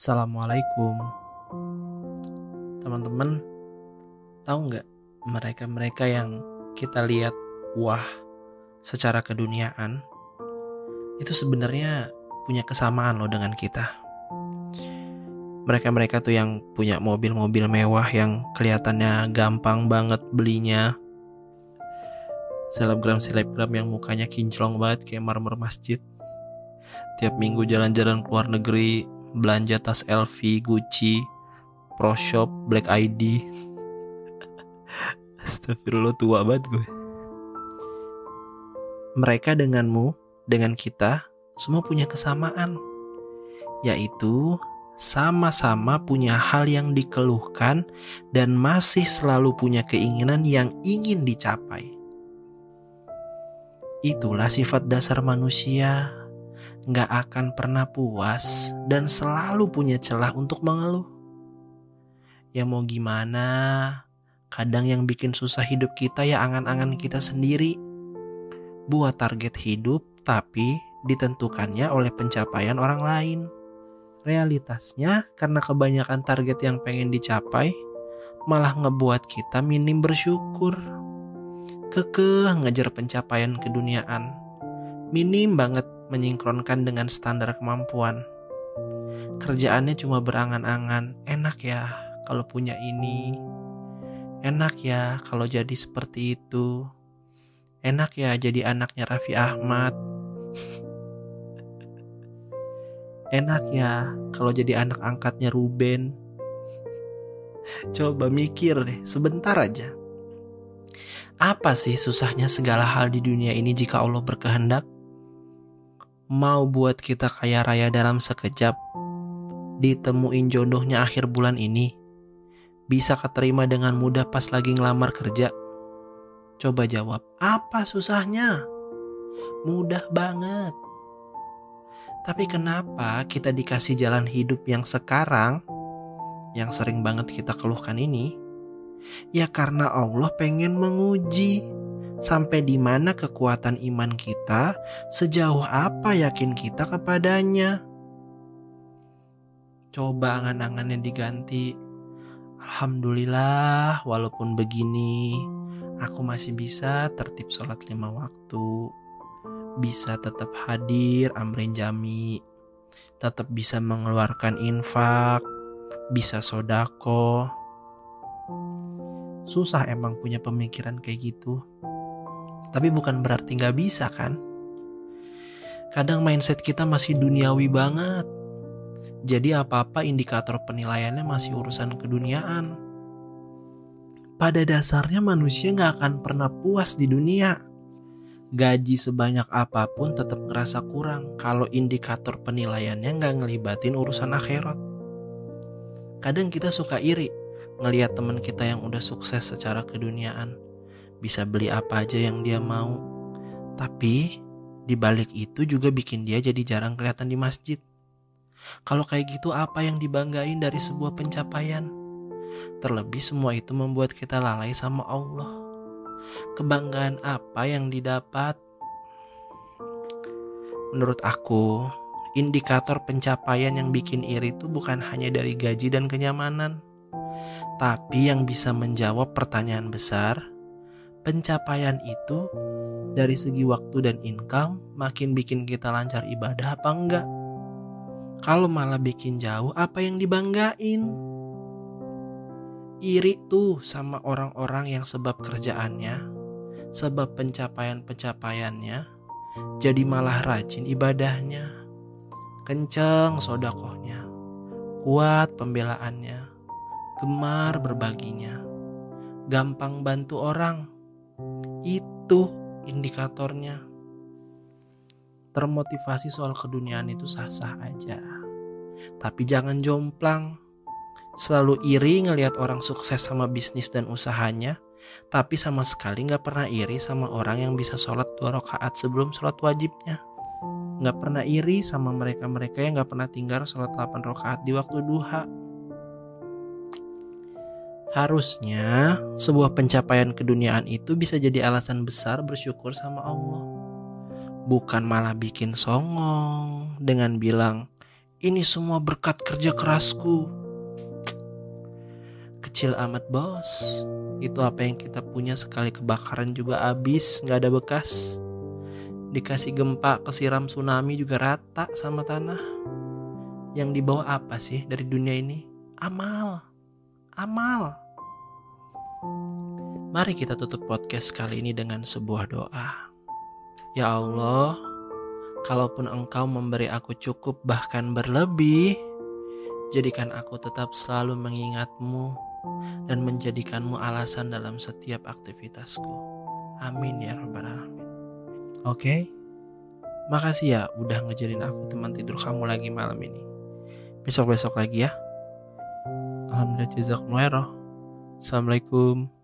Assalamualaikum. Teman-teman Tahu nggak mereka-mereka yang kita lihat Wah secara keduniaan? Itu sebenarnya punya kesamaan loh dengan kita. Mereka-mereka tuh yang punya mobil-mobil mewah yang kelihatannya gampang banget belinya. Selebgram-selebgram yang mukanya kinclong banget kayak marmer masjid. Tiap minggu jalan-jalan ke luar negeri belanja tas LV, Gucci, Pro Shop, Black ID. Astagfirullah tua banget gue. Mereka denganmu, dengan kita, semua punya kesamaan. Yaitu sama-sama punya hal yang dikeluhkan dan masih selalu punya keinginan yang ingin dicapai. Itulah sifat dasar manusia nggak akan pernah puas dan selalu punya celah untuk mengeluh. Ya mau gimana, kadang yang bikin susah hidup kita ya angan-angan kita sendiri. Buat target hidup tapi ditentukannya oleh pencapaian orang lain. Realitasnya karena kebanyakan target yang pengen dicapai malah ngebuat kita minim bersyukur. Kekeh ngejar pencapaian keduniaan. Minim banget menyingkronkan dengan standar kemampuan. Kerjaannya cuma berangan-angan, enak ya kalau punya ini, enak ya kalau jadi seperti itu, enak ya jadi anaknya Raffi Ahmad, enak ya kalau jadi anak angkatnya Ruben. Coba mikir deh, sebentar aja. Apa sih susahnya segala hal di dunia ini jika Allah berkehendak? Mau buat kita kaya raya dalam sekejap, ditemuin jodohnya akhir bulan ini, bisa keterima dengan mudah pas lagi ngelamar kerja. Coba jawab, apa susahnya? Mudah banget. Tapi kenapa kita dikasih jalan hidup yang sekarang, yang sering banget kita keluhkan ini? Ya karena Allah pengen menguji sampai di mana kekuatan iman kita, sejauh apa yakin kita kepadanya. Coba angan-angannya diganti. Alhamdulillah, walaupun begini, aku masih bisa tertib sholat lima waktu. Bisa tetap hadir amrin jami. Tetap bisa mengeluarkan infak. Bisa sodako. Susah emang punya pemikiran kayak gitu. Tapi bukan berarti nggak bisa kan? Kadang mindset kita masih duniawi banget. Jadi apa-apa indikator penilaiannya masih urusan keduniaan. Pada dasarnya manusia nggak akan pernah puas di dunia. Gaji sebanyak apa pun tetap ngerasa kurang kalau indikator penilaiannya nggak ngelibatin urusan akhirat. Kadang kita suka iri ngelihat teman kita yang udah sukses secara keduniaan bisa beli apa aja yang dia mau. Tapi di balik itu juga bikin dia jadi jarang kelihatan di masjid. Kalau kayak gitu apa yang dibanggain dari sebuah pencapaian? Terlebih semua itu membuat kita lalai sama Allah. Kebanggaan apa yang didapat? Menurut aku, indikator pencapaian yang bikin iri itu bukan hanya dari gaji dan kenyamanan, tapi yang bisa menjawab pertanyaan besar, pencapaian itu dari segi waktu dan income makin bikin kita lancar ibadah apa enggak? Kalau malah bikin jauh apa yang dibanggain? Iri tuh sama orang-orang yang sebab kerjaannya, sebab pencapaian-pencapaiannya, jadi malah rajin ibadahnya. Kenceng sodakohnya, kuat pembelaannya, gemar berbaginya, gampang bantu orang, itu indikatornya. Termotivasi soal keduniaan itu sah-sah aja. Tapi jangan jomplang. Selalu iri ngelihat orang sukses sama bisnis dan usahanya, tapi sama sekali nggak pernah iri sama orang yang bisa sholat dua rakaat sebelum sholat wajibnya. Nggak pernah iri sama mereka-mereka yang nggak pernah tinggal sholat 8 rakaat di waktu duha. Harusnya sebuah pencapaian keduniaan itu bisa jadi alasan besar bersyukur sama Allah. Bukan malah bikin songong dengan bilang, Ini semua berkat kerja kerasku. Kecil amat bos. Itu apa yang kita punya sekali kebakaran juga habis, nggak ada bekas. Dikasih gempa, kesiram tsunami juga rata sama tanah. Yang dibawa apa sih dari dunia ini? Amal. Amal. Mari kita tutup podcast kali ini dengan sebuah doa. Ya Allah, Kalaupun engkau memberi aku cukup bahkan berlebih, jadikan aku tetap selalu mengingatmu dan menjadikanmu alasan dalam setiap aktivitasku. Amin ya rabbal alamin. Oke. Makasih ya udah ngejarin aku teman tidur kamu lagi malam ini. Besok-besok lagi ya. Alhamdulillah jazakumullah Assalamualaikum.